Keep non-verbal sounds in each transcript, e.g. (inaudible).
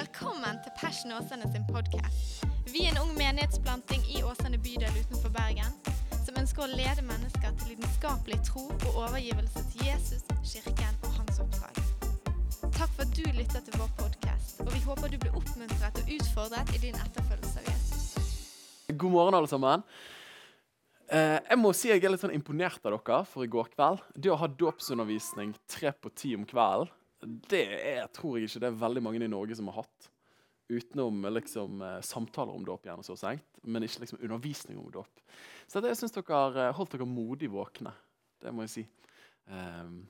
Velkommen til Passion Åsane sin podkast. Vi er en ung menighetsplanting i Åsane bydel utenfor Bergen som ønsker å lede mennesker til lidenskapelig tro og overgivelse til Jesus, kirken og hans oppdrag. Takk for at du lytter til vår podkast, og vi håper du blir oppmuntret og utfordret i din etterfølgelse av Jesus. God morgen, alle sammen. Eh, jeg må si jeg er litt sånn imponert av dere for i går kveld. Det å ha dåpsundervisning tre på ti om kvelden, det er, tror jeg ikke det er veldig mange i Norge som har hatt. Utenom liksom, eh, samtaler om dåp, gjerne så sengt, men ikke liksom, undervisning om dåp. Så det, jeg syns dere har holdt dere modig våkne. Det må jeg si. Um,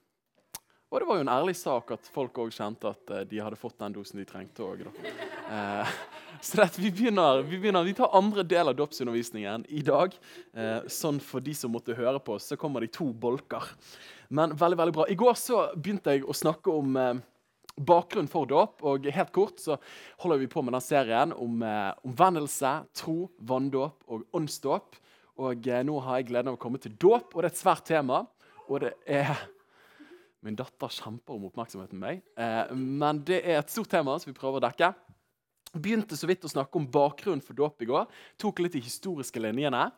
og det var jo en ærlig sak at folk òg kjente at uh, de hadde fått den dosen de trengte òg. Så vi, begynner, vi, begynner, vi tar andre del av dåpsundervisningen i dag. Eh, sånn for de som måtte høre på, så kommer det i to bolker. Men veldig, veldig bra. I går så begynte jeg å snakke om bakgrunn for dåp. Og helt kort så holder vi på med den serien om omvendelse, tro, vanndåp og åndsdåp. Og nå har jeg gleden av å komme til dåp, og det er et svært tema. Og det er Min datter kjemper om oppmerksomheten med meg. Eh, men det er et stort tema som vi prøver å dekke. Begynte så vidt å snakke om bakgrunnen for dåp i går. Tok litt de historiske linjene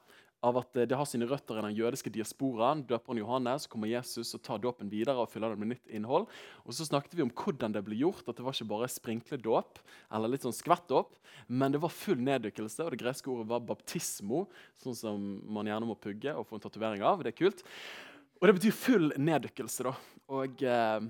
av at det har sine røtter i den jødiske diasporaen. Døperen Johannes, kommer Jesus og tar dåpen videre og fyller den med nytt innhold. Og så snakket vi om hvordan det ble gjort. At det var ikke bare sprinkledåp eller litt sånn skvettdåp, men det var full neddykkelse. Og det greske ordet var baptismo, sånn som man gjerne må pugge og få en tatovering av. Det er kult. Og det betyr full neddykkelse. da. Og, eh,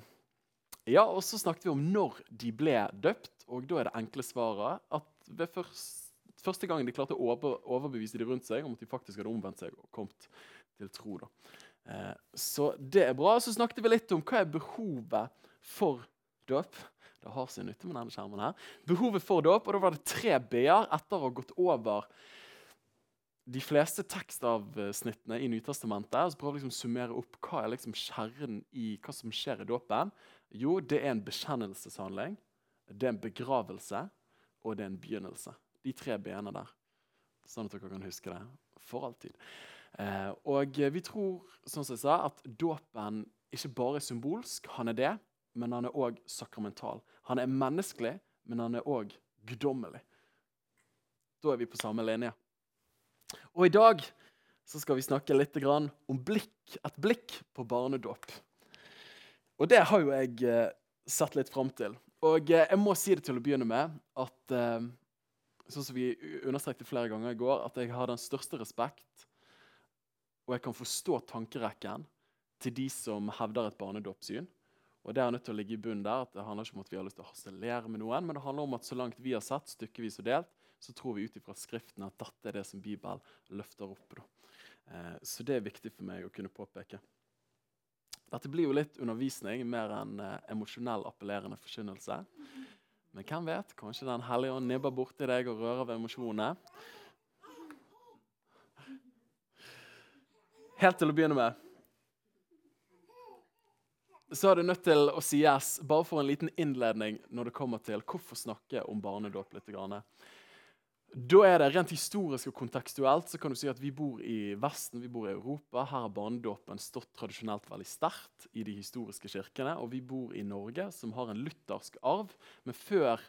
ja, og så snakket vi om når de ble døpt, og da er det enkle svaret at ved først, første gang de klarte å overbevise de rundt seg om at de faktisk hadde omvendt seg og kommet til tro. Eh, så det er bra. Så snakket vi litt om hva er behovet for dåp. Det har sin nytte med denne skjermen her. Behovet for dåp, og da var det tre b-er etter å ha gått over de fleste tekstavsnittene i Nytestamentet så prøver liksom å summere opp hva er liksom kjernen i hva som skjer i dåpen. Jo, det er en bekjennelseshandling, det er en begravelse, og det er en begynnelse. De tre bena der. Sånn at dere kan huske det for alltid. Eh, og vi tror sånn som jeg sa, at dåpen ikke bare er symbolsk, han er det, men han er òg sakramental. Han er menneskelig, men han er òg guddommelig. Da er vi på samme linje. Og i dag så skal vi snakke litt om blikk, et blikk på barnedåp. Og det har jo jeg eh, sett litt fram til. Og eh, jeg må si det til å begynne med at eh, sånn som vi understrekte flere ganger i går, at jeg har den største respekt, og jeg kan forstå tankerekken til de som hevder et barnedåpssyn. Og Det er nødt til å ligge i bunnen der, at det handler ikke om at vi har lyst til å harselere med noen, men det handler om at så langt vi har sett, stykkevis og delt, så tror vi ut ifra Skriften at dette er det som Bibelen løfter opp. Eh, så det er viktig for meg å kunne påpeke. Dette blir jo litt undervisning mer enn eh, emosjonell appellerende forkynnelse. Men hvem vet? Kanskje Den hellige ånd nibber borti deg og rører ved emosjonene. Helt til å begynne med så er det nødt til å sies, bare for en liten innledning når det kommer til hvorfor snakke om barnedåp litt. Da er det Rent historisk og kontekstuelt så kan du si at vi bor i Vesten, vi bor i Europa. Her har barnedåpen stått tradisjonelt veldig sterkt i de historiske kirkene. Og vi bor i Norge, som har en luthersk arv. Men før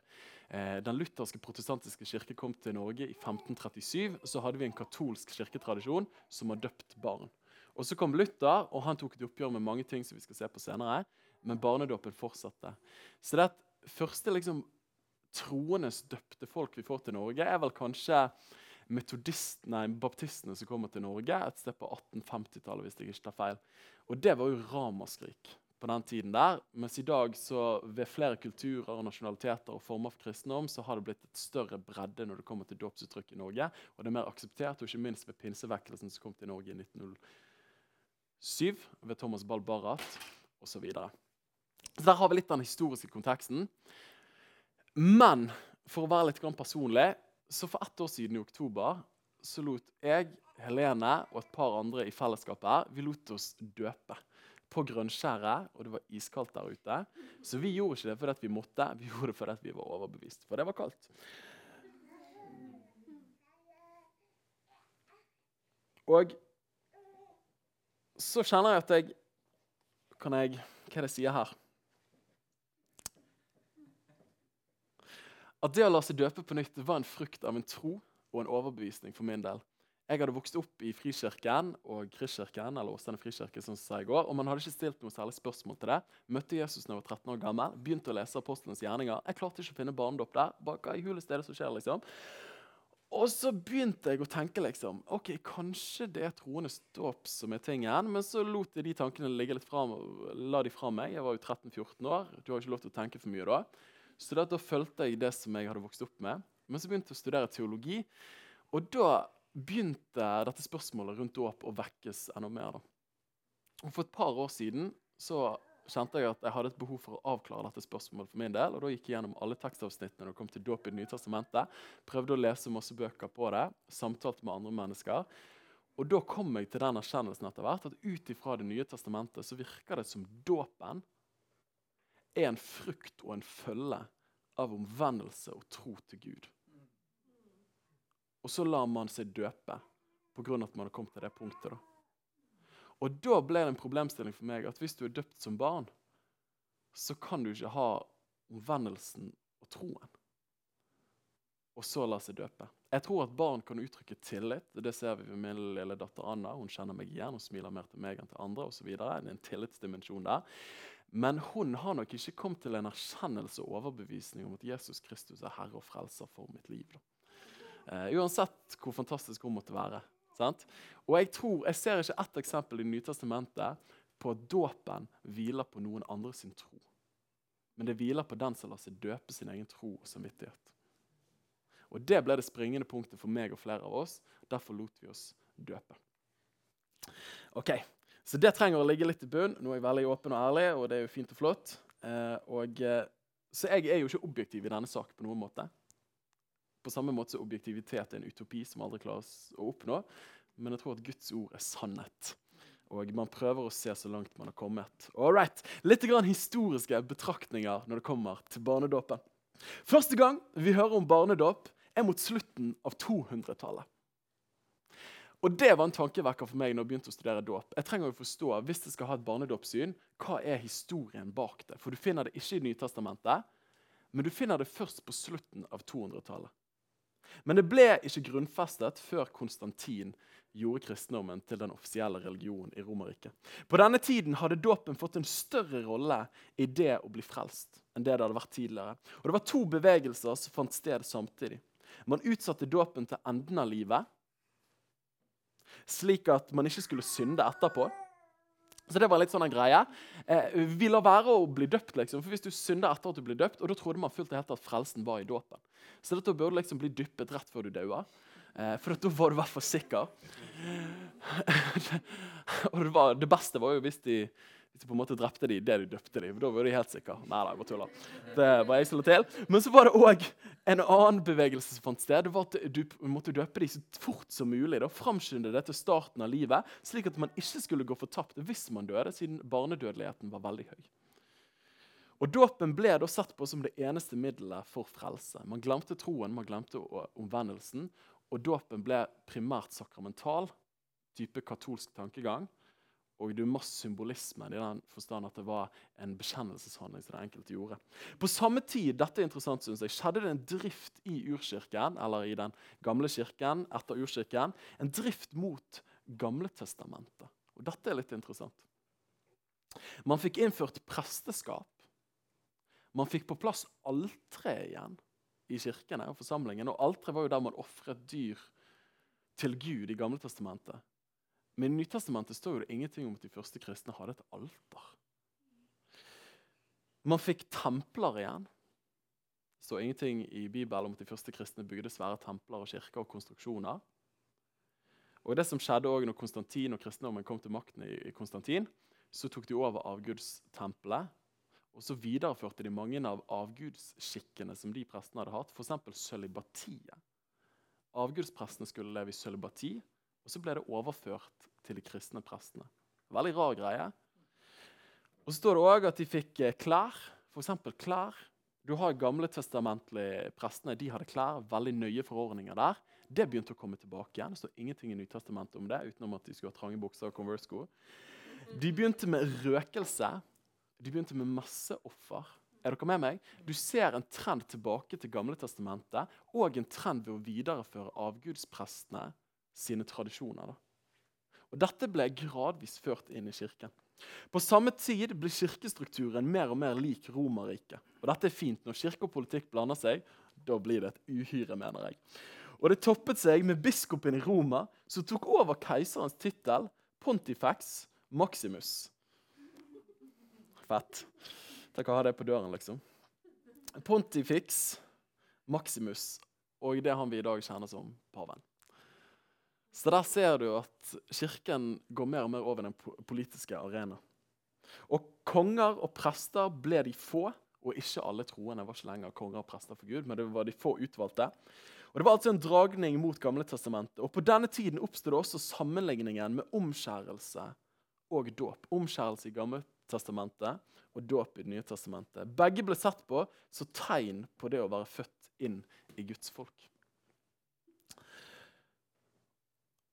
eh, den lutherske protestantiske kirke kom til Norge i 1537, så hadde vi en katolsk kirketradisjon som har døpt barn. Og Så kom Luther, og han tok et oppgjør med mange ting som vi skal se på senere. Men barnedåpen fortsatte. Så det første liksom, troende døpte folk vi får til Norge, er vel kanskje nei, baptistene som kommer til Norge et sted på 1850-tallet. hvis jeg ikke tar feil. Og det var jo ramaskrik på den tiden der. Mens i dag, så ved flere kulturer og nasjonaliteter og former for kristendom, så har det blitt et større bredde når det kommer til dåpsuttrykk i Norge. Og det er mer akseptert, og ikke minst ved pinsevekkelsen som kom til Norge i 1907 ved Thomas Ball Barrat osv. Så, videre. så der har vi litt av den historiske konteksten. Men for å være litt personlig, så for ett år siden i oktober så lot jeg, Helene og et par andre i fellesskapet her, vi lot oss døpe på Grønnskjæret, og det var iskaldt der ute. Så vi gjorde ikke det fordi vi måtte, vi gjorde det fordi vi var overbevist. For det var kaldt. Og så kjenner jeg at jeg Kan jeg Hva er det jeg sier her? At det å la seg døpe på nytt var en frukt av en tro og en overbevisning for min del. Jeg hadde vokst opp i Frikirken og Kristkirken, eller Åsane frikirke, som sa i går, og man hadde ikke stilt noe særlig spørsmål til det. Møtte Jesus da jeg var 13 år gammel, begynte å lese apostlenes gjerninger. Jeg klarte ikke å finne barnedåp der. Bak i huleste er det som skjer, liksom? Og så begynte jeg å tenke liksom, ok, kanskje det er troendes dåp som er tingen. Men så lot jeg de tankene ligge litt fra, la de fra meg. Jeg var jo 13-14 år. Du har ikke lov til å tenke for mye da. Så da, fulgte jeg det som jeg hadde vokst opp med. Men så begynte jeg å studere teologi. Og da begynte dette spørsmålet rundt dåp å vekkes enda mer. Da. Og For et par år siden så kjente jeg at jeg hadde et behov for å avklare dette spørsmålet for min del. og Da gikk jeg gjennom alle tekstavsnittene det kom til dåp i Det nye testamentet. Prøvde å lese masse bøker på det, samtalte med andre mennesker. Og Da kom jeg til den erkjennelsen etter hvert at ut ifra Det nye testamentet så virker det som dåpen er en frukt og en følge av omvendelse og tro til Gud. Og så lar man seg døpe pga. at man har kommet til det punktet. da. Og da ble det en problemstilling for meg at hvis du er døpt som barn, så kan du ikke ha omvendelsen og troen. Og så la seg døpe. Jeg tror at barn kan uttrykke tillit. Det ser vi ved min lille datter Anna. Hun kjenner meg igjen og smiler mer til meg enn til andre. Og videre. det er en tillitsdimensjon der. Men hun har nok ikke kommet til en erkjennelse og overbevisning om at Jesus Kristus er Herre og Frelser for mitt liv. Uh, uansett hvor fantastisk hun måtte være. Sant? Og Jeg tror, jeg ser ikke ett eksempel i Nytestamentet på at dåpen hviler på noen andre sin tro. Men det hviler på den som lar seg døpe sin egen tro og samvittighet. Og Det ble det springende punktet for meg og flere av oss. Derfor lot vi oss døpe. Ok, Så det trenger å ligge litt i bunn. Nå er jeg veldig åpen og ærlig, og det er jo fint og flott. Eh, og, eh, så jeg er jo ikke objektiv i denne saken på noen måte. På samme måte som objektivitet er en utopi som aldri klares å oppnå. Men jeg tror at Guds ord er sannhet. Og man prøver å se så langt man har kommet. All right. Litt grann historiske betraktninger når det kommer til barnedåpen. Første gang vi hører om barnedåp, er mot slutten av 200-tallet. Og Det var en tankevekker for meg når jeg begynte å studere dåp. Jeg trenger å forstå, Hvis jeg skal ha et barnedåpssyn, hva er historien bak det? For Du finner det ikke i Nytestamentet, men du finner det først på slutten av 200-tallet. Men det ble ikke grunnfestet før Konstantin gjorde kristendommen til den offisielle religionen i Romerriket. På denne tiden hadde dåpen fått en større rolle i det å bli frelst enn det det hadde vært tidligere. Og Det var to bevegelser som fant sted samtidig. Man utsatte dåpen til enden av livet, slik at man ikke skulle synde etterpå. Så det var litt sånn en greie. Eh, vi lar være å bli døpt, liksom. For hvis du synder etter at du blir døpt, og da trodde man fullt og helt at frelsen var i dåpen. Så dette burde liksom bli dyppet rett før du dauer. Eh, for da var du i hvert fall sikker. (laughs) og det, var, det, beste var jo hvis de, hvis du på en måte drepte de det de døpte de. Da var de helt sikre. Nei, nei, bare tuller. Det var jeg som la til. Men så var det òg en annen bevegelse som fant sted. Det var at Du måtte døpe de så fort som mulig. da, Framskynde det til starten av livet, slik at man ikke skulle gå fortapt hvis man døde, siden barnedødeligheten var veldig høy. Og Dåpen ble da sett på som det eneste middelet for frelse. Man glemte troen, man glemte omvendelsen. Og dåpen ble primært sakramental, type katolsk tankegang. Og det er masse symbolismen i den forstand at det var en bekjennelseshandling. som det enkelte gjorde. På samme tid dette er interessant, synes jeg, skjedde det en drift i urkirken, eller i den gamle kirken etter urkirken, en drift mot Gamletestamentet. Og dette er litt interessant. Man fikk innført presteskap man fikk på plass altre igjen i kirkene og forsamlingen. Og alteret var jo der man ofret dyr til Gud i Gamle testamentet. Men i Nytestamentet står jo det ingenting om at de første kristne hadde et alter. Man fikk templer igjen. Det står ingenting i Bibelen om at de første kristne bygde svære templer og kirker og konstruksjoner. Og det som skjedde også når Konstantin og kristendommen kom til makten i Konstantin, så tok de over avgudstempelet og så videreførte de mange av avgudsskikkene som de prestene hadde hatt, f.eks. sølibatiet. Avgudsprestene skulle leve i sølibati, og så ble det overført til de kristne prestene. Veldig rar greie. Og så står det òg at de fikk eh, klær. F.eks. klær. Du har gamle testamentlige prestene. De hadde klær. Veldig nøye forordninger der. Det begynte å komme tilbake igjen. Det står ingenting i Nytestamentet om det, utenom at de skulle ha trange bukser og Converse-sko. De begynte med røkelse. De begynte med masse offer. Er dere med meg? Du ser en trend tilbake til Gamle testamentet og en trend ved å videreføre avgudsprestene sine tradisjoner. Da. Og Dette ble gradvis ført inn i kirken. På samme tid ble kirkestrukturen mer og mer lik Romerriket. Og dette er fint. Når kirke og politikk blander seg, da blir det et uhyre, mener jeg. Og det toppet seg med biskopen i Roma, som tok over keiserens tittel, Pontifex Maximus. Fett. Tenk å ha det på døren, liksom. Pontifix Maximus, og det han vi i dag kjenner som paven. Så der ser du at kirken går mer og mer over den politiske arena. Og konger og prester ble de få, og ikke alle troende var ikke lenger konger og prester for Gud, men det var de få utvalgte. Og Det var altså en dragning mot Gamle testamentet. Og På denne tiden oppstod også sammenligningen med omskjærelse og dåp. Omskjærelse i Gamle testamentet og dåp i Det nye testamentet. Begge ble sett på som tegn på det å være født inn i Guds folk.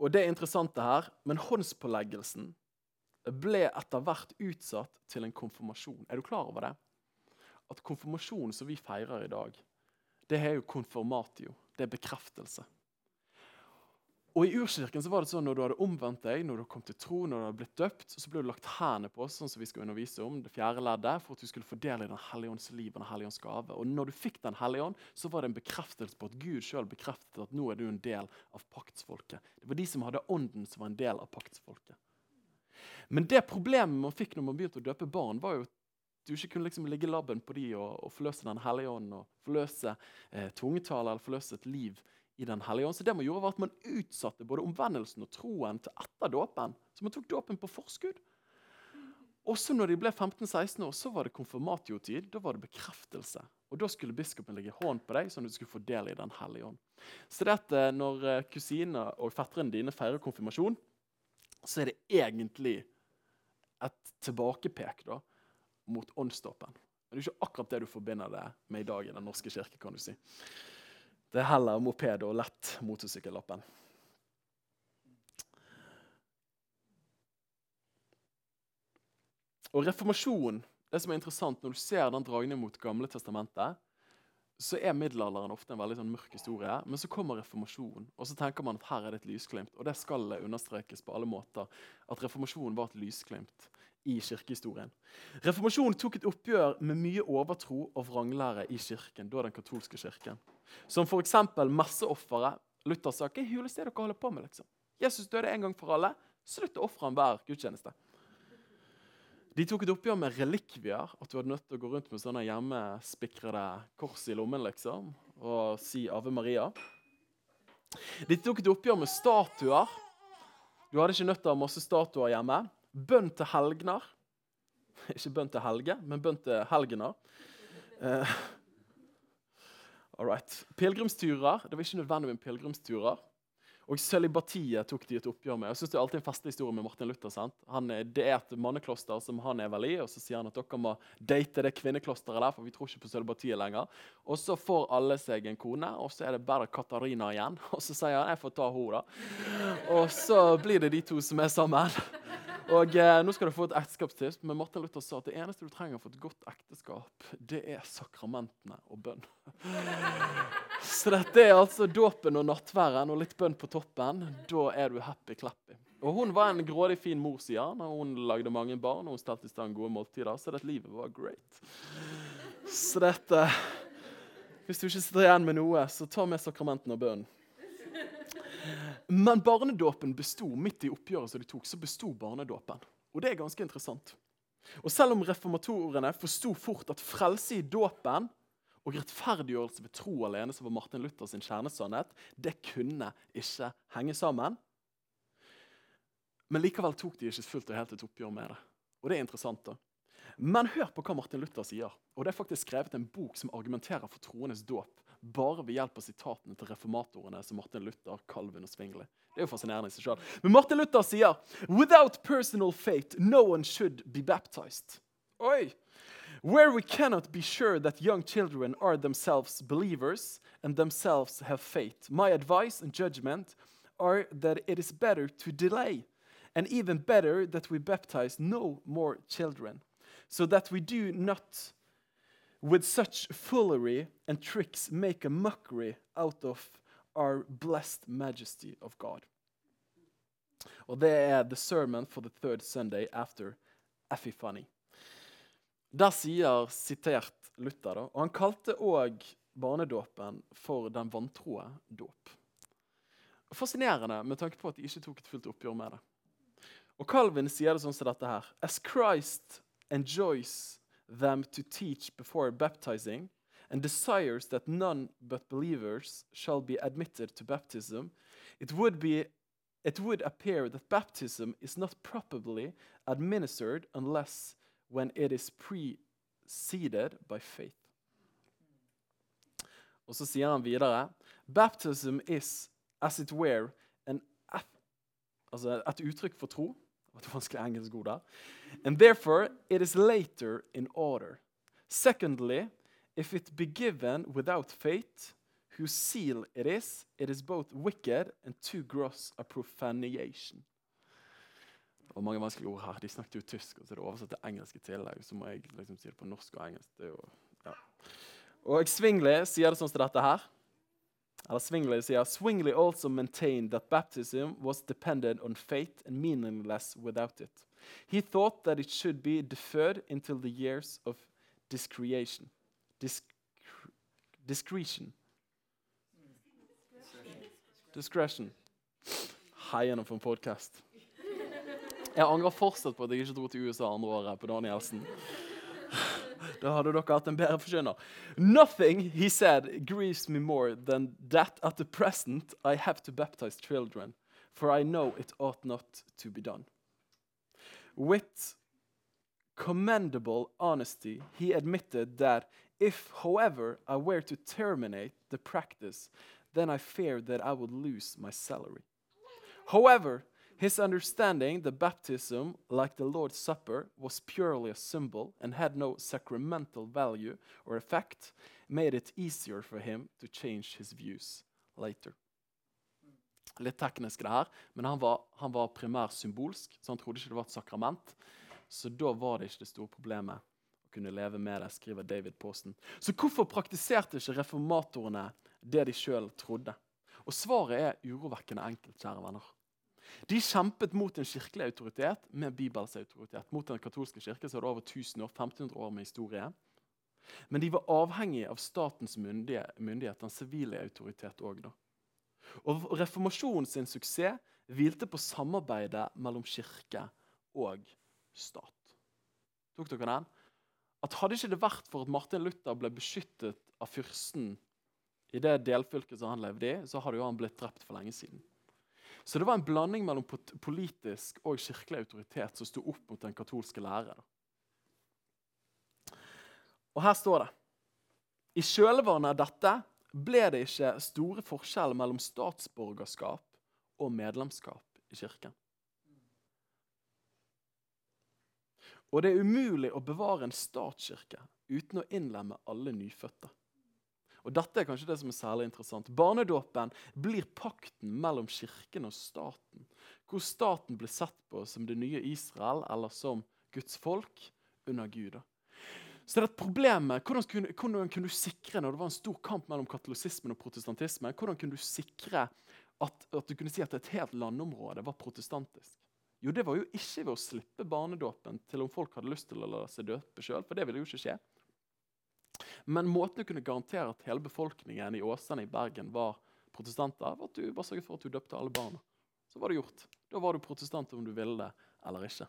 Og det er interessant det her, men håndspåleggelsen ble etter hvert utsatt til en konfirmasjon. Er du klar over det? At konfirmasjonen som vi feirer i dag, det er jo konfirmatio. Det er bekreftelse. Og I urkirken så var det sånn når du hadde omvendt deg, når du kom til tro, når du hadde blitt døpt, så ble du lagt hendene på sånn som vi skal undervise om, det fjerde leddet, for at du skulle få del i Den hellige ånds liv og Den hellige ånds gave. Og når du fikk Den hellige ånd, så var det en bekreftelse på at Gud sjøl bekreftet at nå er du en del av paktsfolket. Det var de som hadde ånden, som var en del av paktsfolket. Men det problemet man fikk når man begynte å døpe barn, var jo at du ikke kunne liksom ligge labben på de og, og forløse Den hellige ånd og forløse eh, tungetale eller forløse et liv i Den hellige ånd. Så det man gjorde var at man utsatte både omvendelsen og troen til etter dåpen. Så man tok dåpen på forskudd. Også når de ble 15-16 år, så var det konfirmatiotid. Da var det bekreftelse. Og Da skulle biskopen legge hånd på deg, sånn at du skulle få del i Den hellige ånd. Så det at eh, når eh, kusiner og fetterne dine feirer konfirmasjon, så er det egentlig et tilbakepek da, mot åndsdåpen. Men det er ikke akkurat det du forbinder det med i dag i Den norske kirke. kan du si. Det er heller moped og lett motorsykkellappen. Og reformasjonen, det som er interessant Når du ser den dragningen mot Gamle testamentet, så er middelalderen ofte en veldig sånn mørk historie. Men så kommer reformasjonen, og så tenker man at her er det et lysglimt. Og det skal understrekes på alle måter. At reformasjonen var et lysglimt i kirkehistorien. Reformasjonen tok et oppgjør med mye overtro og vranglære i kirken. da den katolske kirken. Som f.eks. masseofferet. Luther sa hva er det dere holder på med? liksom? Jesus døde en gang for alle. Slutt å ofre ham hver gudstjeneste. De tok et oppgjør med relikvier. At du hadde nødt til å gå rundt med sånne hjemmespikrede kors i lommen liksom, og si Ave Maria. De tok et oppgjør med statuer. Du hadde ikke nødt til å ha masse statuer hjemme. Bønn til helgener. (laughs) Ikke bønn til Helge, men bønn til helgener. Uh, all right. Pilegrimsturer. Det var ikke nødvendig med pilegrimsturer. Og Sølibatiet tok de et oppgjør med. Jeg synes Det er alltid en festlig historie med Martin Luther. sant? Han, det er et mannekloster som han er vel i, og så sier han at dere må date det kvinneklosteret der, for vi tror ikke på sølibatiet lenger. Og så får alle seg en kone, og så er det bare Katarina igjen. (laughs) Og så sier han jeg får ta henne, da. Og så blir det de to som er sammen. Og eh, Nå skal du få et ekteskapstips, men Martin Luther sa at det eneste du trenger for et godt ekteskap, det er sakramentene og bønn. (laughs) Så dette er altså dåpen og nattværen og litt bønn på toppen. Da er du happy-clappy. Og Hun var en grådig fin mor, sier han. og Hun lagde mange barn og hun stelte i stand gode måltider. Så dette livet var great. Så dette Hvis du ikke sitter igjen med noe, så ta med sakramentene og bønnen. Men barnedåpen besto midt i oppgjøret som de tok, så bestod barnedåpen. Og det er ganske interessant. Og selv om reformatorene forsto fort at frelse i dåpen og rettferdiggjørelse ved tro alene, som var Martin Luthers kjernesannhet, det kunne ikke henge sammen. Men likevel tok de ikke fullt og helt et oppgjør med det. Og det er interessant da. Men hør på hva Martin Luther sier. Og Det er faktisk skrevet en bok som argumenterer for troenes dåp bare ved hjelp av sitatene til reformatorene som Martin Luther, Calvin og Svingli. Det er jo fascinerende i seg selv. Men Martin Luther sier «Without personal faith, no one should be baptized». Oi! Where we cannot be sure that young children are themselves believers and themselves have faith, my advice and judgment are that it is better to delay, and even better that we baptize no more children, so that we do not with such foolery and tricks make a mockery out of our blessed majesty of God. Og det er The Sermon for the Third Sunday After Epiphany. Der sier sitert Luther, da, og han kalte òg barnedåpen for den vantroe dåp. Fascinerende med tanke på at de ikke tok et fullt oppgjør med det. Og Calvin sier det sånn som dette her. As Christ enjoys them to teach before baptizing, and desires that none but believers shall be admitted to baptism, it would be it would appear that baptism is not properly administered unless when it is preceded by faith. Og så sier han videre Baptism is as it were an altså et uttrykk for tro. Det var vanskelig engelsk ord der. And therefore it is later in order. Secondly, if it be given without faith, whose seal it is, it is both wicked and too gross a profanation. Det var mange vanskelige ord her. De snakket jo tysk, og så er det oversatt til engelsk i tillegg. Så må jeg liksom si det på norsk og engelsk. Jo, ja. Og Zwingli sier det sånn som dette her. Eller Swingley sier Swingley also maintained that baptism was dependent on faith and meaningless without it. He thought that it should be deferred until the years of discretion. Disc discretion. Discretion. Hei gjennom for en podkast. Jeg angrer fortsatt på at jeg ikke dro til USA andre året på Danielsen. Da hadde dere hatt en bedre forkynner. Nothing, he said, grieves me more than that at the present I have to baptize children, for I know it ought not to be done. With commendable honesty, he admitted that if, however, I were to terminate the practice, then I feared that I would lose my salary. However, his understanding the baptism, like the Lord's Supper, was purely a symbol and had no sacramental value or effect, made it easier for him to change his views later. Litt teknisk, det her, men han var, han var primært symbolsk, så han trodde ikke det var et sakrament. Så da var det ikke det store problemet å kunne leve med det, skriver David Posten. Så hvorfor praktiserte ikke reformatorene det de sjøl trodde? Og svaret er urovekkende enkelt, kjære venner. De kjempet mot en kirkelig autoritet med Bibels autoritet. Mot den katolske kirke så er det over 1000 år, 1500 år med historie. Men de var avhengige av statens myndighet, myndighet den sivile autoritet òg. Og reformasjonen sin suksess hvilte på samarbeidet mellom kirke og stat. Tok dere den? At Hadde ikke det vært for at Martin Luther ble beskyttet av fyrsten i det delfylket som han levde i, så hadde jo han blitt drept for lenge siden. Så det var en blanding mellom politisk og kirkelig autoritet som sto opp mot den katolske lære. Og her står det I kjølvannet av dette ble det ikke store forskjeller mellom statsborgerskap og medlemskap i kirken. Og det er umulig å bevare en statskirke uten å innlemme alle nyfødte. Og Dette er kanskje det som er særlig interessant. Barnedåpen blir pakten mellom kirken og staten. Hvor staten blir sett på som det nye Israel eller som Guds folk under Gud. Så det er et problem med hvordan kunne, hvordan kunne, du sikre når det var en stor kamp mellom katolisismen og protestantismen, hvordan kunne du sikre at, at du kunne si at et helt landområde var protestantisk? Jo, det var jo ikke ved å slippe barnedåpen til om folk hadde lyst til å la seg døpe sjøl, for det ville jo ikke skje. Men måten du kunne garantere at hele befolkningen i Åsane i Bergen var protestanter, var at du bare sørget for at du døpte alle barna. Så var det gjort. Da var du protestant om du ville det eller ikke.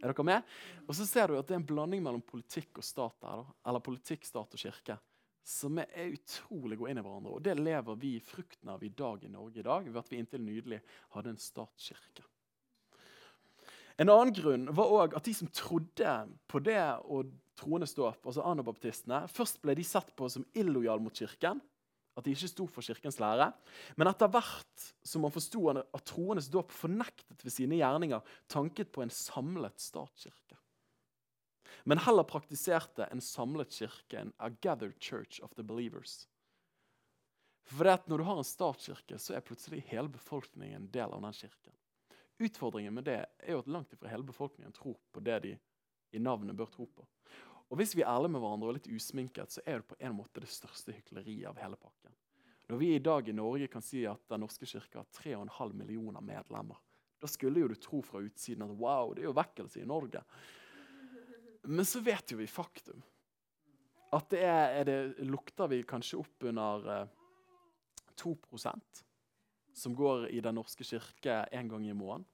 Er dere med? Og så ser du at det er en blanding mellom politikk og stat der, eller politikk, stat og kirke, som er utrolig gå inn i hverandre. Og det lever vi frukten av i dag i Norge i dag, ved at vi inntil nydelig hadde en statskirke. En annen grunn var også at de som trodde på det å troende ståp, altså anabaptistene, først ble de sett på som illojale mot kirken. At de ikke sto for kirkens lære. Men etter hvert som man forsto at troendes dåp fornektet ved sine gjerninger tanket på en samlet statskirke. Men heller praktiserte en samlet kirke, en a gathered church of the believers. For Når du har en statskirke, så er plutselig hele befolkningen en del av den kirken. Utfordringen med det er jo at langt ifra hele befolkningen tror på det de i navnet bør tro på. Og hvis vi er ærlige med hverandre og litt usminket, så er det på en måte det største hykleriet av hele pakken. Når vi i dag i Norge kan si at Den norske kirke har 3,5 millioner medlemmer, da skulle jo du tro fra utsiden at wow, det er jo vekkelse i Norge. Men så vet jo vi faktum. At det, er, er det lukter vi kanskje opp under eh, 2 som går i Den norske kirke en gang i måneden.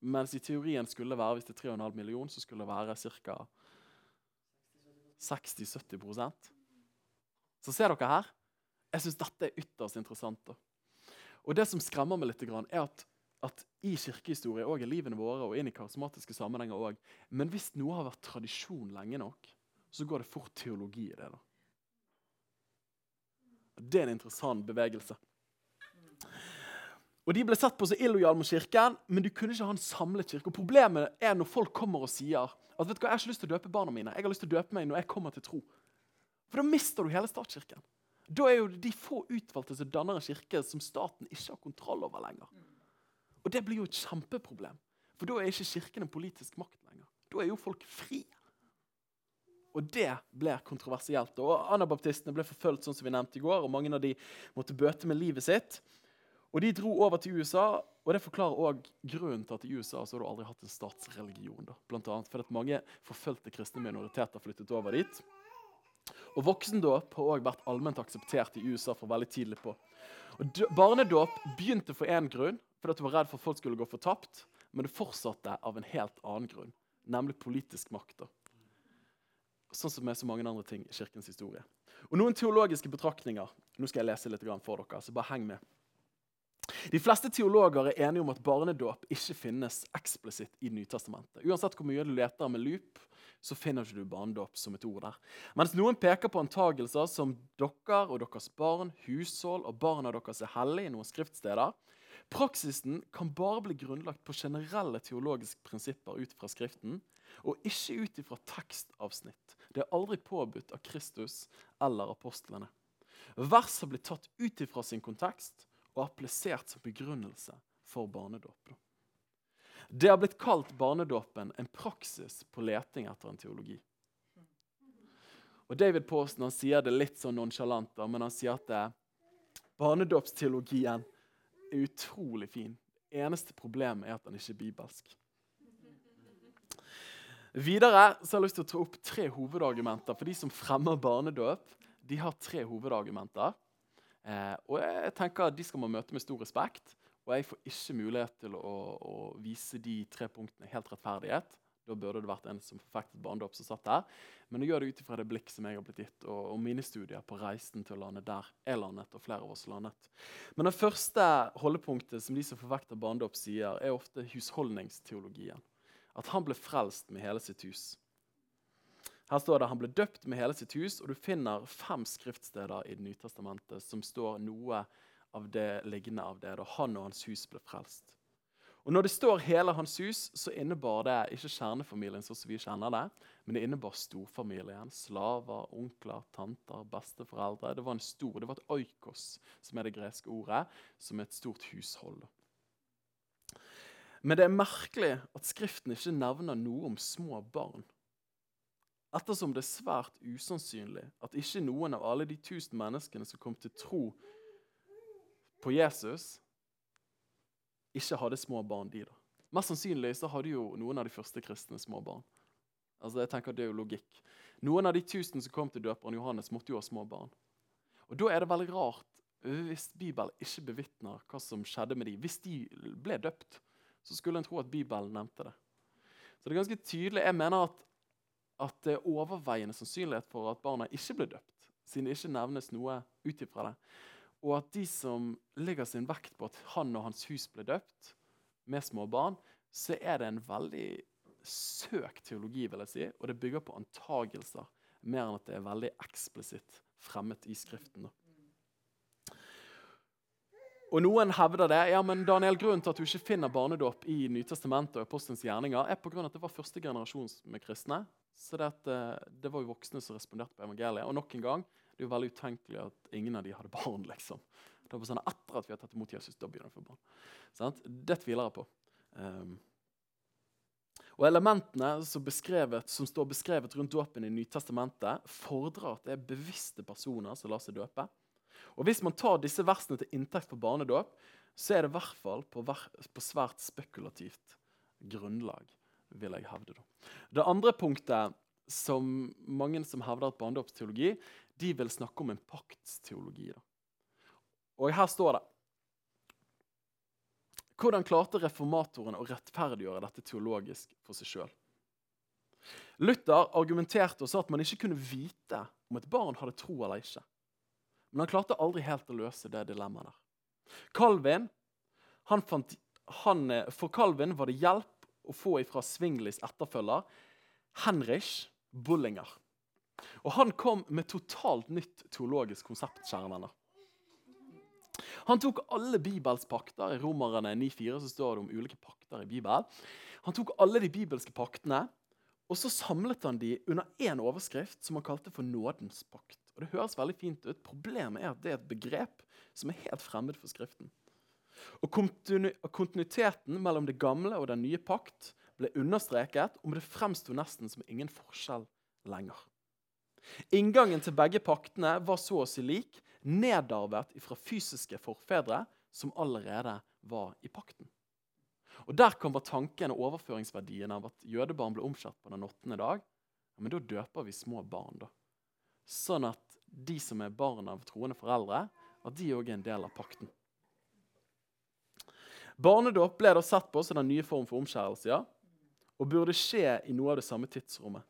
Mens i teorien skulle det være, hvis det er 3,5 millioner, så skulle det være ca. 60-70% Så ser dere her? Jeg syns dette er ytterst interessant. Da. Og det som skremmer meg litt, er at, at i kirkehistorie og i livene våre og inn i karismatiske sammenhenger også, Men hvis noe har vært tradisjon lenge nok, så går det fort teologi i det. da. Det er en interessant bevegelse. Og De ble sett på som illojale mot kirken, men du kunne ikke ha en samlet kirke. Og Problemet er når folk kommer og sier at vet du hva, jeg har ikke lyst til å døpe barna mine. Jeg har lyst til å døpe meg når jeg kommer til tro. For da mister du hele statskirken. Da er jo de få utvalgte som danner en kirke som staten ikke har kontroll over lenger. Og det blir jo et kjempeproblem. For da er ikke kirken en politisk makt lenger. Da er jo folk fri. Og det ble kontroversielt. Og Anabaptistene ble forfulgt, sånn som vi nevnte i går, og mange av de måtte bøte med livet sitt. Og De dro over til USA, og det forklarer også grunnen til at i USA så har du aldri hatt en statsreligion. da. Blant annet fordi at mange forfulgte kristne minoriteter flyttet over dit. Og Voksendåp har også vært allment akseptert i USA fra veldig tidlig på. Og Barnedåp begynte for én grunn, fordi at du var redd for at folk skulle gå fortapt. Men det fortsatte av en helt annen grunn, nemlig politisk makt. da. Sånn som med så mange andre ting i kirkens historie. Og Noen teologiske betraktninger. Nå skal jeg lese litt for dere, så bare heng med. De fleste teologer er enige om at barnedåp ikke finnes eksplisitt i Nytestamentet. Uansett hvor mye du leter med loop, så finner ikke du barnedåp som et ord der. Mens noen peker på antagelser som dere og deres barn, hushold og barna deres er hellige i noen skriftsteder. Praksisen kan bare bli grunnlagt på generelle teologiske prinsipper ut fra Skriften, og ikke ut fra tekstavsnitt. Det er aldri påbudt av Kristus eller apostlene. Vers har blitt tatt ut fra sin kontekst og applisert som begrunnelse for barnedåp. Det har blitt kalt barnedåpen en praksis på leting etter en teologi. Og David Pawson han sier det litt sånn nonsjalant, men han sier at barnedåpsteologien er utrolig fin. Eneste problemet er at den ikke er bibelsk. Videre så har jeg lyst til å ta opp tre hovedargumenter for de som fremmer barnedåp. De har tre hovedargumenter. Eh, og jeg tenker at De skal man møte med stor respekt. Og jeg får ikke mulighet til å, å vise de tre punktene helt rettferdighet. Da burde det vært en som forfektet barndom som satt der. Men å gjør det ut ifra det blikk som jeg har blitt gitt, og, og, mine studier på reisen til å lande der jeg landet, og flere av oss landet. Men det første holdepunktet som de som forvekter barndom, sier, er ofte husholdningsteologien. At han ble frelst med hele sitt hus. Her står det han ble døpt med hele sitt hus, og du finner fem skriftsteder i Det nye testamentet som står noe av det liggende av det, da han og hans hus ble frelst. Og Når det står 'hele hans hus', så innebar det ikke kjernefamilien sånn som vi kjenner det, men det innebar storfamilien. Slaver, onkler, tanter, besteforeldre. Det var en stor, det var et oikos, som er det greske ordet, som er et stort hushold. Men det er merkelig at Skriften ikke nevner noe om små barn ettersom det er svært usannsynlig at ikke noen av alle de tusen menneskene som kom til tro på Jesus, ikke hadde små barn, de da. Mest sannsynlig så hadde jo noen av de første kristne små barn. Altså jeg tenker Det er jo logikk. Noen av de tusen som kom til døperen Johannes, måtte jo ha små barn. Og Da er det veldig rart hvis Bibelen ikke bevitner hva som skjedde med dem. Hvis de ble døpt, så skulle en tro at Bibelen nevnte det. Så det er ganske tydelig. Jeg mener at at det er overveiende sannsynlighet for at barna ikke blir døpt, siden det ikke nevnes noe ut ifra det. Og at de som legger sin vekt på at han og hans hus ble døpt med små barn, så er det en veldig søk teologi, vil jeg si, og det bygger på antagelser mer enn at det er veldig eksplisitt fremmet i Skriften. Og Noen hevder det. ja, men Daniel, Grunnen til at du ikke finner barnedåp i Nytestamentet og Apostelens gjerninger, er på grunn av at det var første generasjon med kristne så det, at, eh, det, var jo voksne som responderte på evangeliet. Og nok en gang, det er jo veldig utenkelig at ingen av de hadde barn. liksom. Det var sånn Etter at vi har tatt imot Jesus, da begynner vi å få barn. Sånn? Det tviler jeg på. Um, Og Elementene som, beskrevet, som står beskrevet rundt dåpen i Nytestamentet, fordrer at det er bevisste personer som lar seg døpe. Og Hvis man tar disse versene til inntekt for barnedåp, så er det i hvert fall på, på, svært spekulativt grunnlag, vil jeg hevde. Da. Det andre punktet som mange som hevder at barndomsteologi, de vil snakke om en paktsteologi. Da. Og her står det Hvordan klarte reformatoren å rettferdiggjøre dette teologisk for seg sjøl? Luther argumenterte og sa at man ikke kunne vite om et barn hadde tro eller ikke. Men han klarte aldri helt å løse det dilemmaet der. Calvin, han fant, han, eh, for Calvin var det hjelp å få ifra Svinglis etterfølger Henrich Bullinger. Og Han kom med totalt nytt teologisk konsept. kjære venner. Han tok alle Bibels pakter. I Romerne 9,4 så står det om ulike pakter i Bibelen. Han tok alle de bibelske paktene og så samlet han de under én overskrift som han kalte for nådens pakt. Og Det høres veldig fint ut. Problemet er at det er et begrep som er helt fremmed for Skriften. Og Kontinuiteten mellom det gamle og den nye pakt ble understreket, og det fremsto nesten som ingen forskjell lenger. Inngangen til begge paktene var så å si lik, nedarvet fra fysiske forfedre som allerede var i pakten. Og Der kommer tanken og overføringsverdien av at jødebarn ble omskjært på den åttende dag. Ja, men da døper vi små barn, da. Sånn at de som er barn av troende foreldre, at de òg er en del av pakten. Barnedåp ble da sett på som den nye form for omskjærelse, ja, og burde skje i noe av det samme tidsrommet.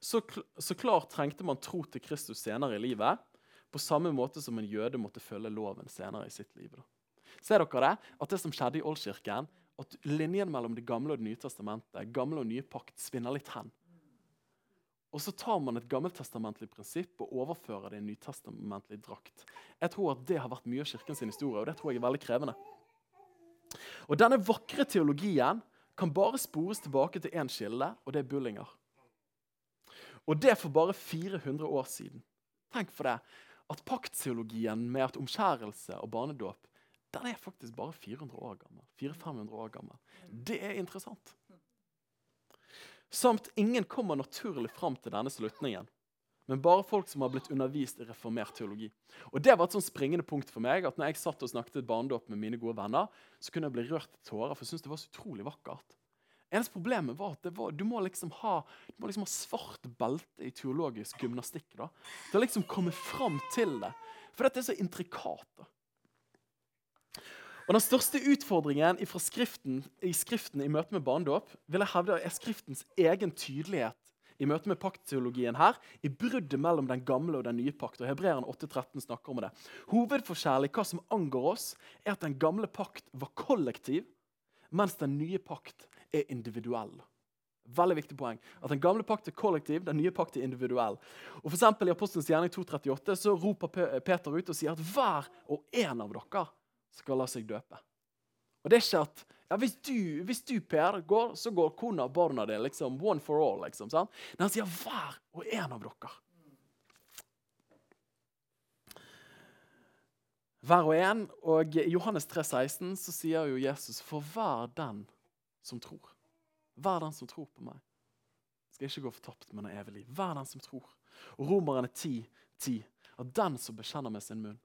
Så, så klart trengte man tro til Kristus senere i livet, på samme måte som en jøde måtte følge loven senere i sitt liv. Da. Ser dere det? At det som skjedde i Oldkirken, at linjen mellom Det gamle og Det nye testamentet, gamle og nye pakt, svinner litt hen. Og så tar man et gammeltestamentlig prinsipp og overfører det i en nytestamentlig drakt. Jeg tror at Det har vært mye av kirken sin historie, og det tror jeg er veldig krevende. Og Denne vakre teologien kan bare spores tilbake til én kilde, og det er Bullinger. Og det for bare 400 år siden. Tenk for det, at paktteologien med at omskjærelse og barnedåp den er faktisk bare 400 år gammel. 400-500 år gammel. Det er interessant. Samt ingen kommer naturlig fram til denne slutningen, men bare folk som har blitt undervist i reformert teologi. Og Det var et sånn springende punkt for meg at når jeg satt og snakket barnedåp med mine gode venner, så kunne jeg bli rørt til tårer, for jeg syntes det var så utrolig vakkert. Eneste problemet var at var, du, må liksom ha, du må liksom ha svart belte i teologisk gymnastikk. da. Til å liksom komme fram til det. For dette er så intrikat. da. Og Den største utfordringen skriften, i Skriften i møte med barnedåp vil jeg hevde er Skriftens egen tydelighet i møte med paktteologien her, i bruddet mellom den gamle og den nye pakt. og Hebreeren 8,13 snakker om det. Hovedforskjellen i hva som angår oss, er at den gamle pakt var kollektiv, mens den nye pakt er individuell. Veldig viktig poeng. At Den gamle pakt er kollektiv, den nye pakt er individuell. Og for eksempel, I Apostelens gjerning 238 så roper Peter ut og sier at hver og en av dere skal la seg døpe. Og det er ikke at ja, hvis, du, hvis du, Per, går, så går kona og barna dine liksom one for all. liksom, sant? Men han sier hver og en av dere. Hver og en. Og i Johannes 3, 16 så sier jo Jesus for hver den som tror. Hver den som tror på meg, skal ikke gå fortapt, men ha evig liv. Hver den som tror. Og Romerne 10, 10, at den som bekjenner med sin munn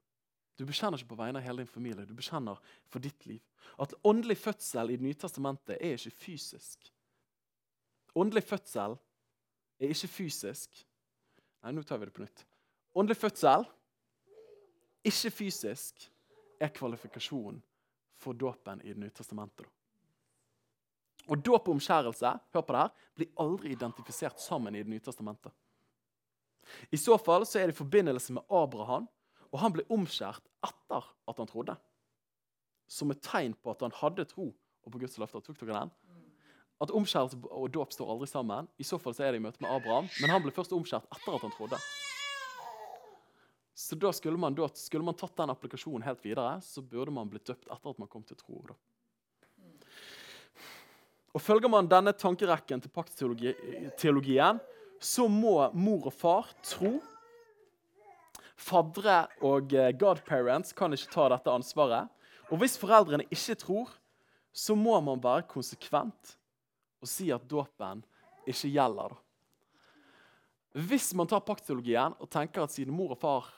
Du bekjenner ikke på vegne av hele din familie, du bekjenner for ditt liv. At åndelig fødsel i Det nye testamentet er ikke fysisk. Åndelig fødsel er ikke fysisk. Nei, nå tar vi det på nytt. Åndelig fødsel, ikke fysisk, er kvalifikasjonen for dåpen i Det nye testamentet. Og dåp og omskjærelse hør på det her, blir aldri identifisert sammen i Det nye testamentet. I så fall så er det i forbindelse med Abraham, og han ble omskjært etter at han trodde. Som et tegn på at han hadde tro og på Guds løfter. Tok dere den? At omskjærelse og dåp står aldri sammen. I så fall så er det i møte med Abraham, men han ble først omskjært etter at han trodde. Så da skulle man, da, skulle man tatt den applikasjonen helt videre, så burde man blitt døpt etter at man kom til tro. da. Og Følger man denne tankerekken til paktteologien, så må mor og far tro. Fadre og eh, godparents kan ikke ta dette ansvaret. Og hvis foreldrene ikke tror, så må man være konsekvent og si at dåpen ikke gjelder. Hvis man tar paktologien og tenker at siden mor og far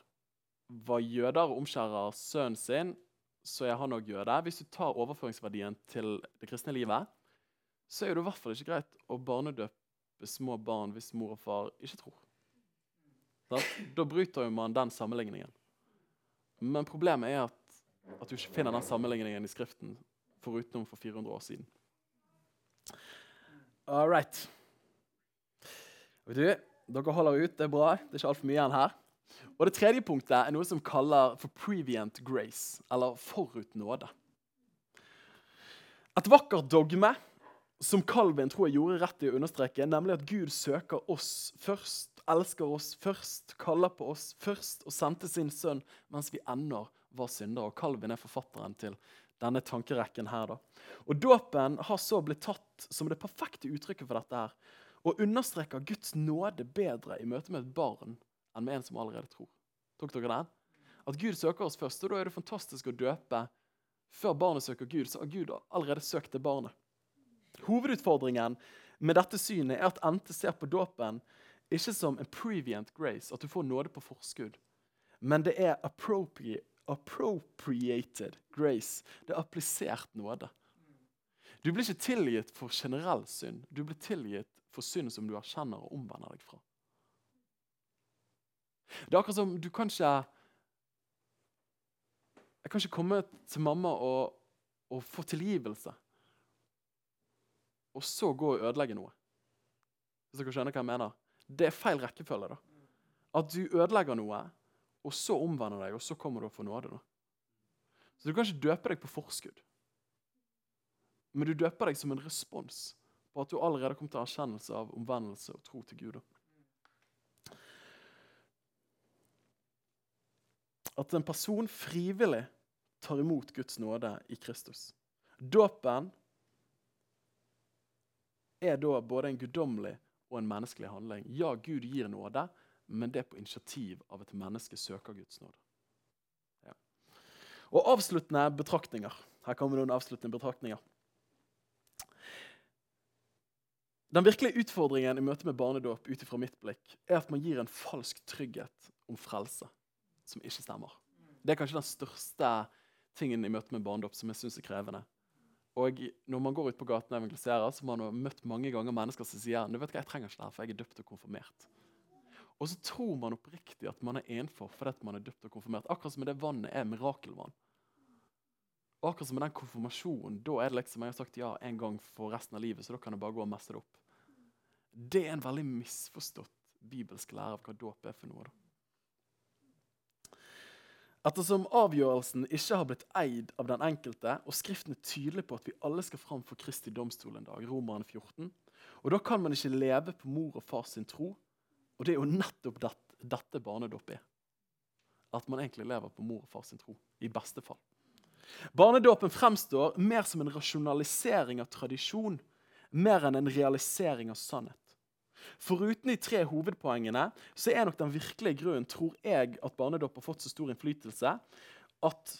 var jøder og omskjærer sønnen sin, så er han òg jøde. Hvis du tar overføringsverdien til det kristne livet, så er det i hvert fall ikke greit å barnedøpe små barn hvis mor og far ikke tror. Da bryter jo man den sammenligningen. Men problemet er at, at du ikke finner den sammenligningen i Skriften forutenom for 400 år siden. All right. Vet du, dere holder ut, det er bra. Det er ikke altfor mye igjen her. Og Det tredje punktet er noe som kaller for previent grace, eller forut nåde. Et vakkert dogme som Calvin tror jeg gjorde rett i å understreke, nemlig at Gud søker oss først, elsker oss først, kaller på oss først og sendte sin sønn mens vi ennå var syndere. Og Calvin er forfatteren til denne tankerekken her. da. Og Dåpen har så blitt tatt som det perfekte uttrykket for dette her, og understreker Guds nåde bedre i møte med et barn enn med en som allerede tror. Tok dere den? At Gud søker oss først, og da er det fantastisk å døpe. Før barnet søker Gud, så har Gud allerede søkt det barnet. Hovedutfordringen med dette synet er at Ente ser på dåpen ikke som en previent grace, at du får nåde på forskudd, men det er appropriate, appropriated grace. Det er applisert nåde. Du blir ikke tilgitt for generell synd. Du blir tilgitt for synd som du erkjenner og omvender deg fra. Det er akkurat som du kan ikke Jeg kan ikke komme til mamma og, og få tilgivelse, og så gå og ødelegge noe. Hvis dere skjønner hva jeg mener? Det er feil rekkefølge. da. At du ødelegger noe, og så omvender deg, og så kommer du og får nåde. da. Så du kan ikke døpe deg på forskudd. Men du døper deg som en respons på at du allerede kom til erkjennelse av omvendelse og tro til Gud. da. at en person frivillig tar imot Guds nåde i Kristus. Dåpen er da både en guddommelig og en menneskelig handling. Ja, Gud gir nåde, men det er på initiativ av et menneske søker Guds nåde. Ja. Og avsluttende betraktninger. Her kommer noen avsluttende betraktninger. Den virkelige utfordringen i møte med barnedåp ut ifra mitt blikk, er at man gir en falsk trygghet om frelse som ikke stemmer. Det er kanskje den største tingen i møte med barnedåp som jeg synes er krevende. Og Når man går ut på gaten og evangeliserer, så har man møtt mange ganger mennesker som sier du vet hva, jeg trenger ikke det her, for jeg er døpt og konfirmert. Og så tror man oppriktig at man er enfor fordi man er døpt og konfirmert. Akkurat som det vannet er mirakelvann. Og akkurat som med den konfirmasjonen, da er det liksom jeg har sagt ja en gang for resten av livet, så da kan jeg bare gå og messe det opp. Det er en veldig misforstått bibelsk lære av hva dåp er for noe. da. Ettersom avgjørelsen ikke har blitt eid av den enkelte, og Skriften er tydelig på at vi alle skal fram for Kristi domstol en dag, Romerne 14, og da kan man ikke leve på mor og fars sin tro. Og det er jo nettopp dette, dette barnedåp er. At man egentlig lever på mor og fars sin tro. I beste fall. Barnedåpen fremstår mer som en rasjonalisering av tradisjon, mer enn en realisering av sannhet. Foruten de tre hovedpoengene så er nok den virkelige grunnen, tror jeg, at barnedåp har fått så stor innflytelse, at,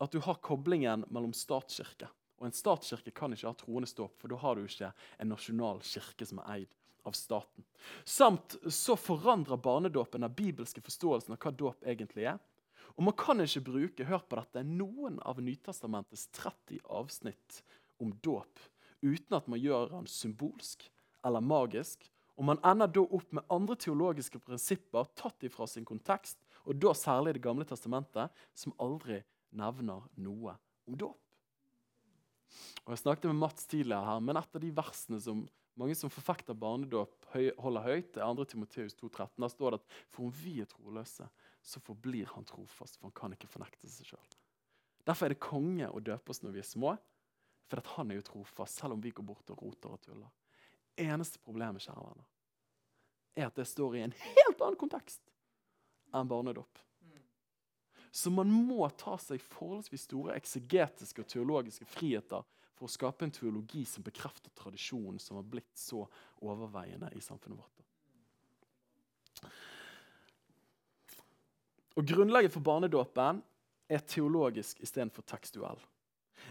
at, du har koblingen mellom statskirke. Og en statskirke kan ikke ha troende ståp, for da har du ikke en nasjonal kirke som er eid av staten. Samt så forandrer barnedåpen den bibelske forståelsen av hva dåp egentlig er. Og man kan ikke bruke hør på dette, noen av Nytestamentets 30 avsnitt om dåp uten at man gjør den symbolsk eller magisk og Man ender da opp med andre teologiske prinsipper tatt ifra sin kontekst, og da særlig Det gamle testamentet, som aldri nevner noe om dåp. Og Jeg snakket med Mats tidligere her, men et av de versene som mange som forfekter barnedåp, holder høyt, er 2. Timoteus 2,13. Der står det at for om vi er troløse, så forblir han trofast, for han kan ikke fornekte seg sjøl. Derfor er det konge å døpe oss når vi er små, for han er jo trofast, selv om vi går bort og roter og tuller eneste problemet kjære venner, er at det står i en helt annen kontekst enn barnedåp. Så man må ta seg forholdsvis store eksegetiske og teologiske friheter for å skape en teologi som bekrefter tradisjonen som har blitt så overveiende i samfunnet vårt. Og Grunnlaget for barnedåpen er teologisk istedenfor tekstuell.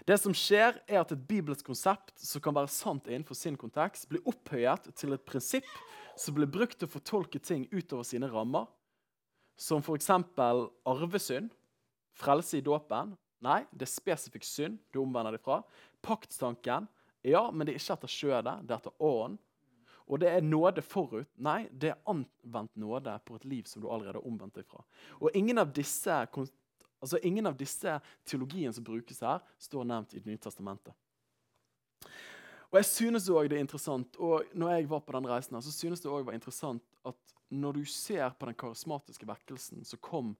Det som skjer, er at et bibelsk konsept som kan være sant innenfor sin kontekst, blir opphøyet til et prinsipp som blir brukt til å fortolke ting utover sine rammer, som f.eks. arvesynd, frelse i dåpen. Nei, det er spesifikk synd du omvender deg fra. Paktstanken. Ja, men det er ikke etter skjødet, det er etter ånden. Og det er nåde forut. Nei, det er anvendt nåde på et liv som du allerede har omvendt deg fra. Og ingen av disse, altså ingen av disse teologiene som brukes her, står nevnt i Det nye testamentet. Og jeg synes også det er interessant, og når jeg var på den reisen her, så synes det også var interessant at når du ser på den karismatiske vekkelsen som kom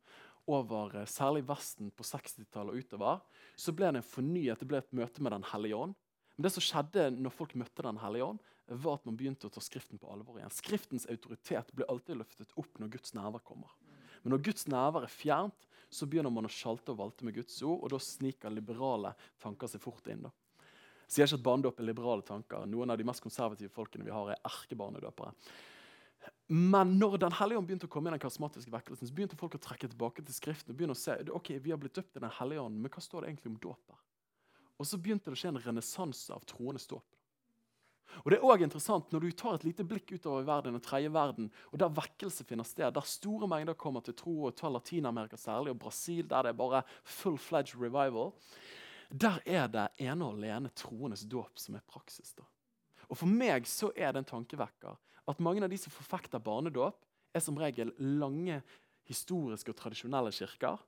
over eh, særlig Vesten på 60-tallet og utover, så ble det en fornyet. Det ble et møte med Den hellige ånd. Men det som skjedde når folk møtte Den hellige ånd, var at man begynte å ta Skriften på alvor igjen. Skriftens autoritet blir alltid løftet opp når Guds nærvær kommer. Men når Guds nærvær er fjernt, så begynner man å sjalte og valte med Guds ord, og da sniker liberale tanker seg fort inn. da. Sier ikke at barnedåp er liberale tanker. Noen av de mest konservative folkene vi har, er erkebarnedøpere. Men når Den hellige ånd begynte å komme i den karismatiske vekkelsen, så begynte folk å trekke tilbake til Skriften og begynne å se ok, vi har blitt døpt i Den hellige ånd, men hva står det egentlig om dåp Og så begynte det å skje en renessanse av troendes dåp. Og det er også interessant Når du tar et lite blikk utover verden, og tredje verden, og der vekkelse finner sted, der store mengder kommer til tro, og tar Latin-Amerika særlig, og Brasil, der det er bare full-fledged revival, der er det ene og alene troendes dåp som er praksis. da. Og For meg så er det en tankevekker at mange av de som forfekter barnedåp, er som regel lange historiske og tradisjonelle kirker.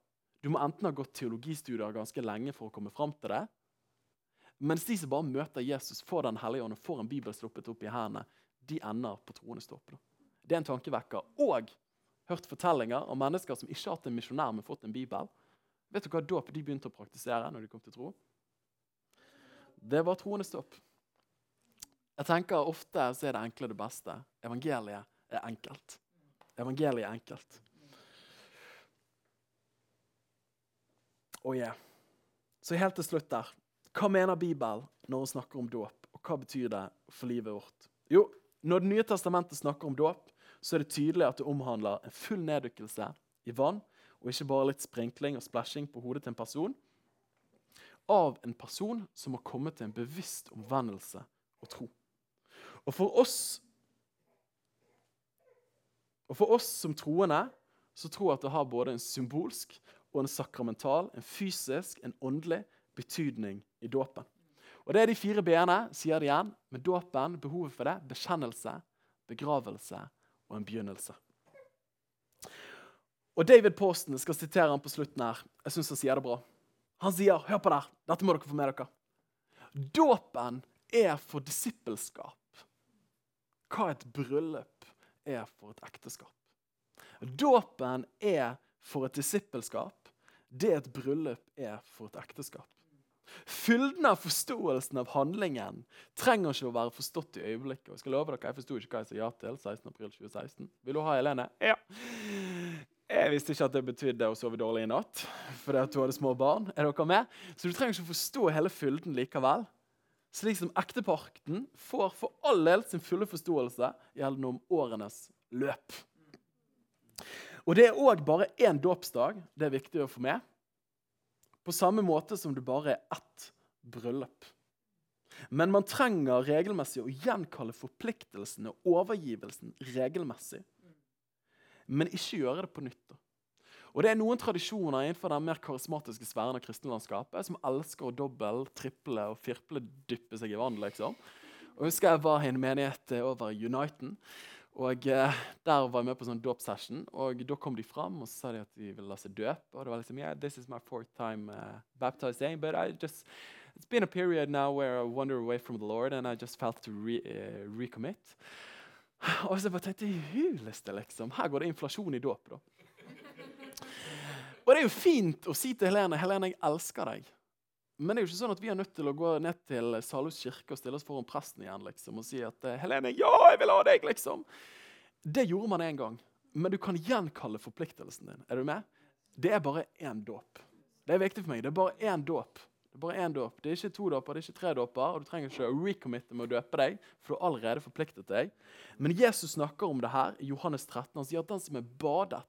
Du må enten ha gått teologistudier ganske lenge for å komme fram til det. Mens de som bare møter Jesus, får Den hellige ånd og får en bibel sluppet opp i hendene, de ender på troendes dåp. Det er en tankevekker. Og hørt fortellinger om mennesker som ikke har hatt en misjonær, men fått en bibel. Vet du hva dåp de begynte å praktisere når de kom til tro? Det var troende stopp. Jeg tenker Ofte så er det enkle det beste. Evangeliet er enkelt. Evangeliet er enkelt. Oh yeah. Så helt til slutt der. Hva mener Bibelen når hun snakker om dåp, og hva betyr det for livet vårt? Jo, Når Det nye testamentet snakker om dåp, så er det tydelig at det omhandler en full neddykkelse i vann, og ikke bare litt sprinkling og splashing på hodet til en person. Av en person som har kommet til en bevisst omvendelse og tro. Og for oss og for oss som troende så tror jeg at det har både en symbolsk og en sakramental, en fysisk, en åndelig betydning i dåpen. Og Det er de fire b-ene, sier det igjen, med dåpen, behovet for det, bekjennelse, begravelse og en begynnelse. Og David Posten skal sitere han på slutten her. Jeg syns han sier det bra. Han sier, hør på der, dette må dere få med dere. Dåpen er for disippelskap hva et bryllup er for et ekteskap. Dåpen er for et disippelskap det et bryllup er for et ekteskap. Fylden av forståelsen av handlingen trenger ikke å være forstått i øyeblikket. Og jeg skal love dere, jeg forsto ikke hva jeg sa ja til 16.4.2016. Vil du ha Helene? Ja. Jeg visste ikke at det betydde å sove dårlig i natt. fordi at du hadde små barn. Er dere med? Så du trenger ikke å forstå hele fylden likevel slik som ekteparten får for all del sin fulle forståelse gjennom årenes løp. Og Det er òg bare én dåpsdag. Det er viktig å få med. På samme måte som det bare er ett bryllup. Men man trenger regelmessig å gjenkalle forpliktelsen og overgivelsen regelmessig. Men ikke gjøre det på nytt. Og Det er noen tradisjoner innenfor den mer karismatiske sfæren av kristenlandskapet som elsker å dobbel, triple og firpledyppe seg i vann. liksom. Og jeg husker jeg var i en menighet over Uniten. Og eh, Der var jeg med på sånn dåpssession. Og da kom de fram og så sa de at de ville la seg døpe. Og det var liksom yeah, this is my fourth time uh, baptizing, but I just It's been a period now where I wander away from the Lord, and I just felt to re, uh, recommit. Og så bare tenkte jeg, huleste, liksom. Her går det inflasjon i dåp. da. Og det er jo fint å si til Helene Helene, jeg elsker deg. Men det er jo ikke sånn at vi er nødt til å gå ned til Salhus kirke og stille oss foran presten igjen liksom, og si at Helene, ja, jeg vil ha deg, liksom. Det gjorde man en gang. Men du kan gjenkalle forpliktelsen din. Er du med? Det er bare én dåp. Det er viktig for meg. Det er bare én dåp. Det er bare én dåp. Det er ikke to dåper, det er ikke tre dåper. Og du trenger ikke å recommitte med å døpe deg, for du har allerede forpliktet deg. Men Jesus snakker om det her i Johannes 13. Han sier at den som er badet,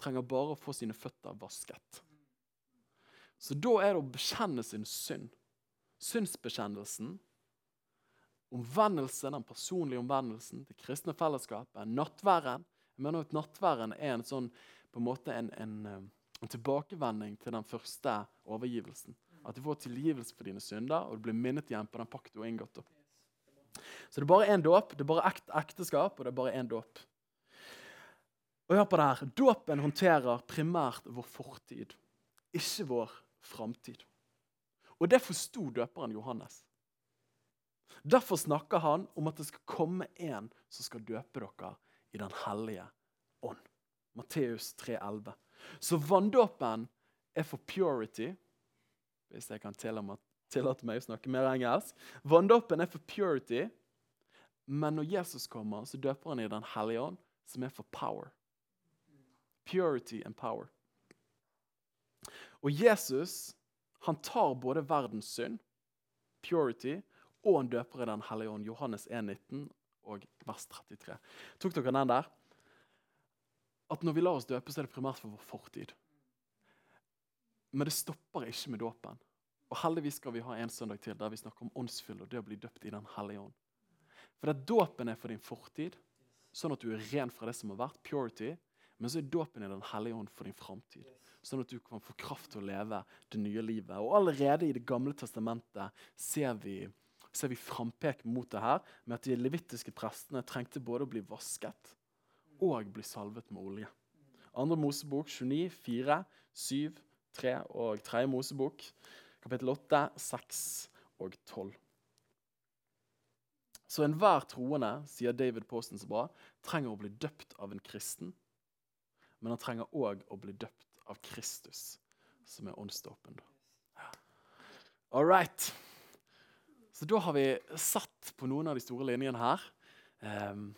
trenger bare å få sine føtter vasket. Så da er det å bekjenne sin synd synsbekjennelsen, Omvendelsen, den personlige omvendelsen, det kristne fellesskapet, nattværen. Jeg mener at Nattværen er en, sånn, på en, måte en, en, eh, en tilbakevending til den første overgivelsen. At du får tilgivelse for dine synder, og du blir minnet igjen på den pakt du har inngått. Så det er bare én dåp, det er bare ekt, ekteskap, og det er bare én dåp. Og hør på det her. Dåpen håndterer primært vår fortid, ikke vår framtid. Og det forsto døperen Johannes. Derfor snakker han om at det skal komme en som skal døpe dere i Den hellige ånd. Matteus 3,11. Så vanndåpen er for purity, hvis jeg kan tillate meg å snakke mer engelsk. Vanndåpen er for purity, men når Jesus kommer, så døper han i Den hellige ånd, som er for power. Purity and power. Og Jesus han tar både verdens synd, purity, og han døper i Den hellige ånd. Johannes 1, 19 og vers 33. Tok dere den der? At når vi lar oss døpe, så er det primært for vår fortid. Men det stopper ikke med dåpen. Og heldigvis skal vi ha en søndag til der vi snakker om åndsfyll og det å bli døpt i Den hellige ånd. For at dåpen er for din fortid, sånn at du er ren fra det som har vært, purity. Men så er dåpen i Den hellige ånd for din framtid. Sånn at du kan få kraft til å leve det nye livet. Og allerede i Det gamle testamentet ser vi, ser vi frampek mot det her, med at de levittiske prestene trengte både å bli vasket og bli salvet med olje. Andre Mosebok 29, 4, 7, 3 og 3. Mosebok kapittel 8, 6 og 12. Så enhver troende, sier David Posten så bra, trenger å bli døpt av en kristen. Men han trenger òg å bli døpt av Kristus, som er åndsdåpen. All right. Så da har vi satt på noen av de store linjene her. Um,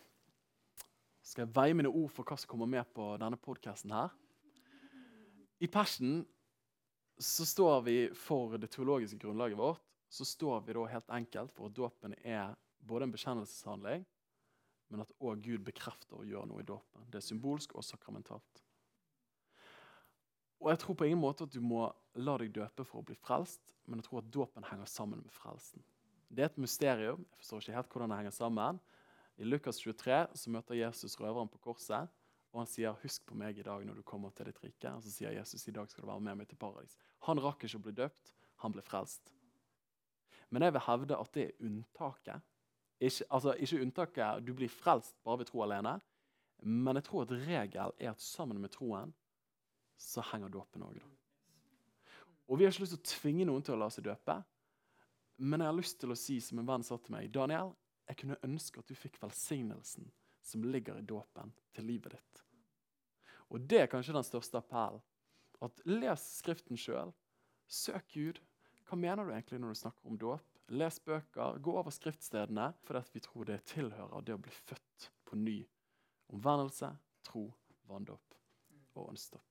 skal jeg veie mine ord for hva som kommer med på denne podkasten her. I Passion så står vi for det teologiske grunnlaget vårt. Så står vi da helt enkelt for at dåpen er både en bekjennelseshandling, men at òg Gud bekrefter og gjør noe i dåpen. Det er symbolsk og sakramentalt. Og jeg tror på ingen måte at du må la deg døpe for å bli frelst, men jeg tror at dåpen henger sammen med frelsen. Det er et mysterium. Jeg forstår ikke helt hvordan det henger sammen. I Lukas 23 så møter Jesus røveren på korset, og han sier 'Husk på meg i dag når du kommer til ditt rike'. Og så sier Jesus 'I dag skal du være med meg til paradis'. Han rakk ikke å bli døpt, han ble frelst. Men jeg vil hevde at det er unntaket. Ikke, altså, ikke unntaket du blir frelst bare ved tro alene, men jeg tror at regel er at sammen med troen så henger dåpen òg. Og vi har ikke lyst til å tvinge noen til å la seg døpe. Men jeg har lyst til å si som en venn sa til meg, Daniel, jeg kunne ønske at du fikk velsignelsen som ligger i dåpen, til livet ditt. Og det er kanskje den største appellen. At Les Skriften sjøl. Søk Gud. Hva mener du egentlig når du snakker om dåp? Les bøker, gå over skriftstedene, fordi vi tror det tilhører det å bli født på ny. Omvendelse, tro, vanndåp og åndsdåp.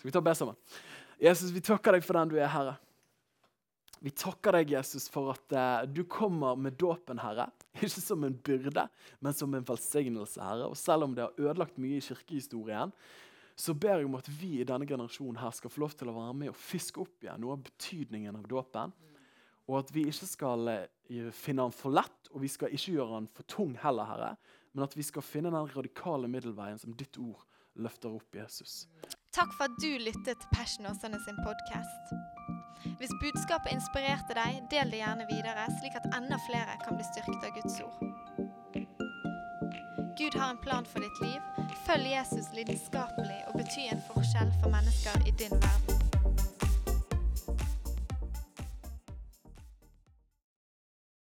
Skal vi ta og be sammen? Jesus, vi takker deg for den du er, Herre. Vi takker deg, Jesus, for at uh, du kommer med dåpen, Herre. (laughs) Ikke som en byrde, men som en velsignelse, Herre. Og selv om det har ødelagt mye i kirkehistorien, så ber jeg om at vi i denne generasjonen her skal få lov til å være med og fiske opp igjen noe av betydningen av dåpen. Og at vi ikke skal uh, finne den for lett, og vi skal ikke gjøre den for tung heller, Herre. Men at vi skal finne den radikale middelveien som ditt ord løfter opp Jesus. Takk for at du lyttet til Passion Åsane sin podkast. Hvis budskapet inspirerte deg, del det gjerne videre, slik at enda flere kan bli styrket av Guds ord. Gud har en plan for ditt liv. Følg Jesus lidenskapelig og bety en forskjell for mennesker i din verden.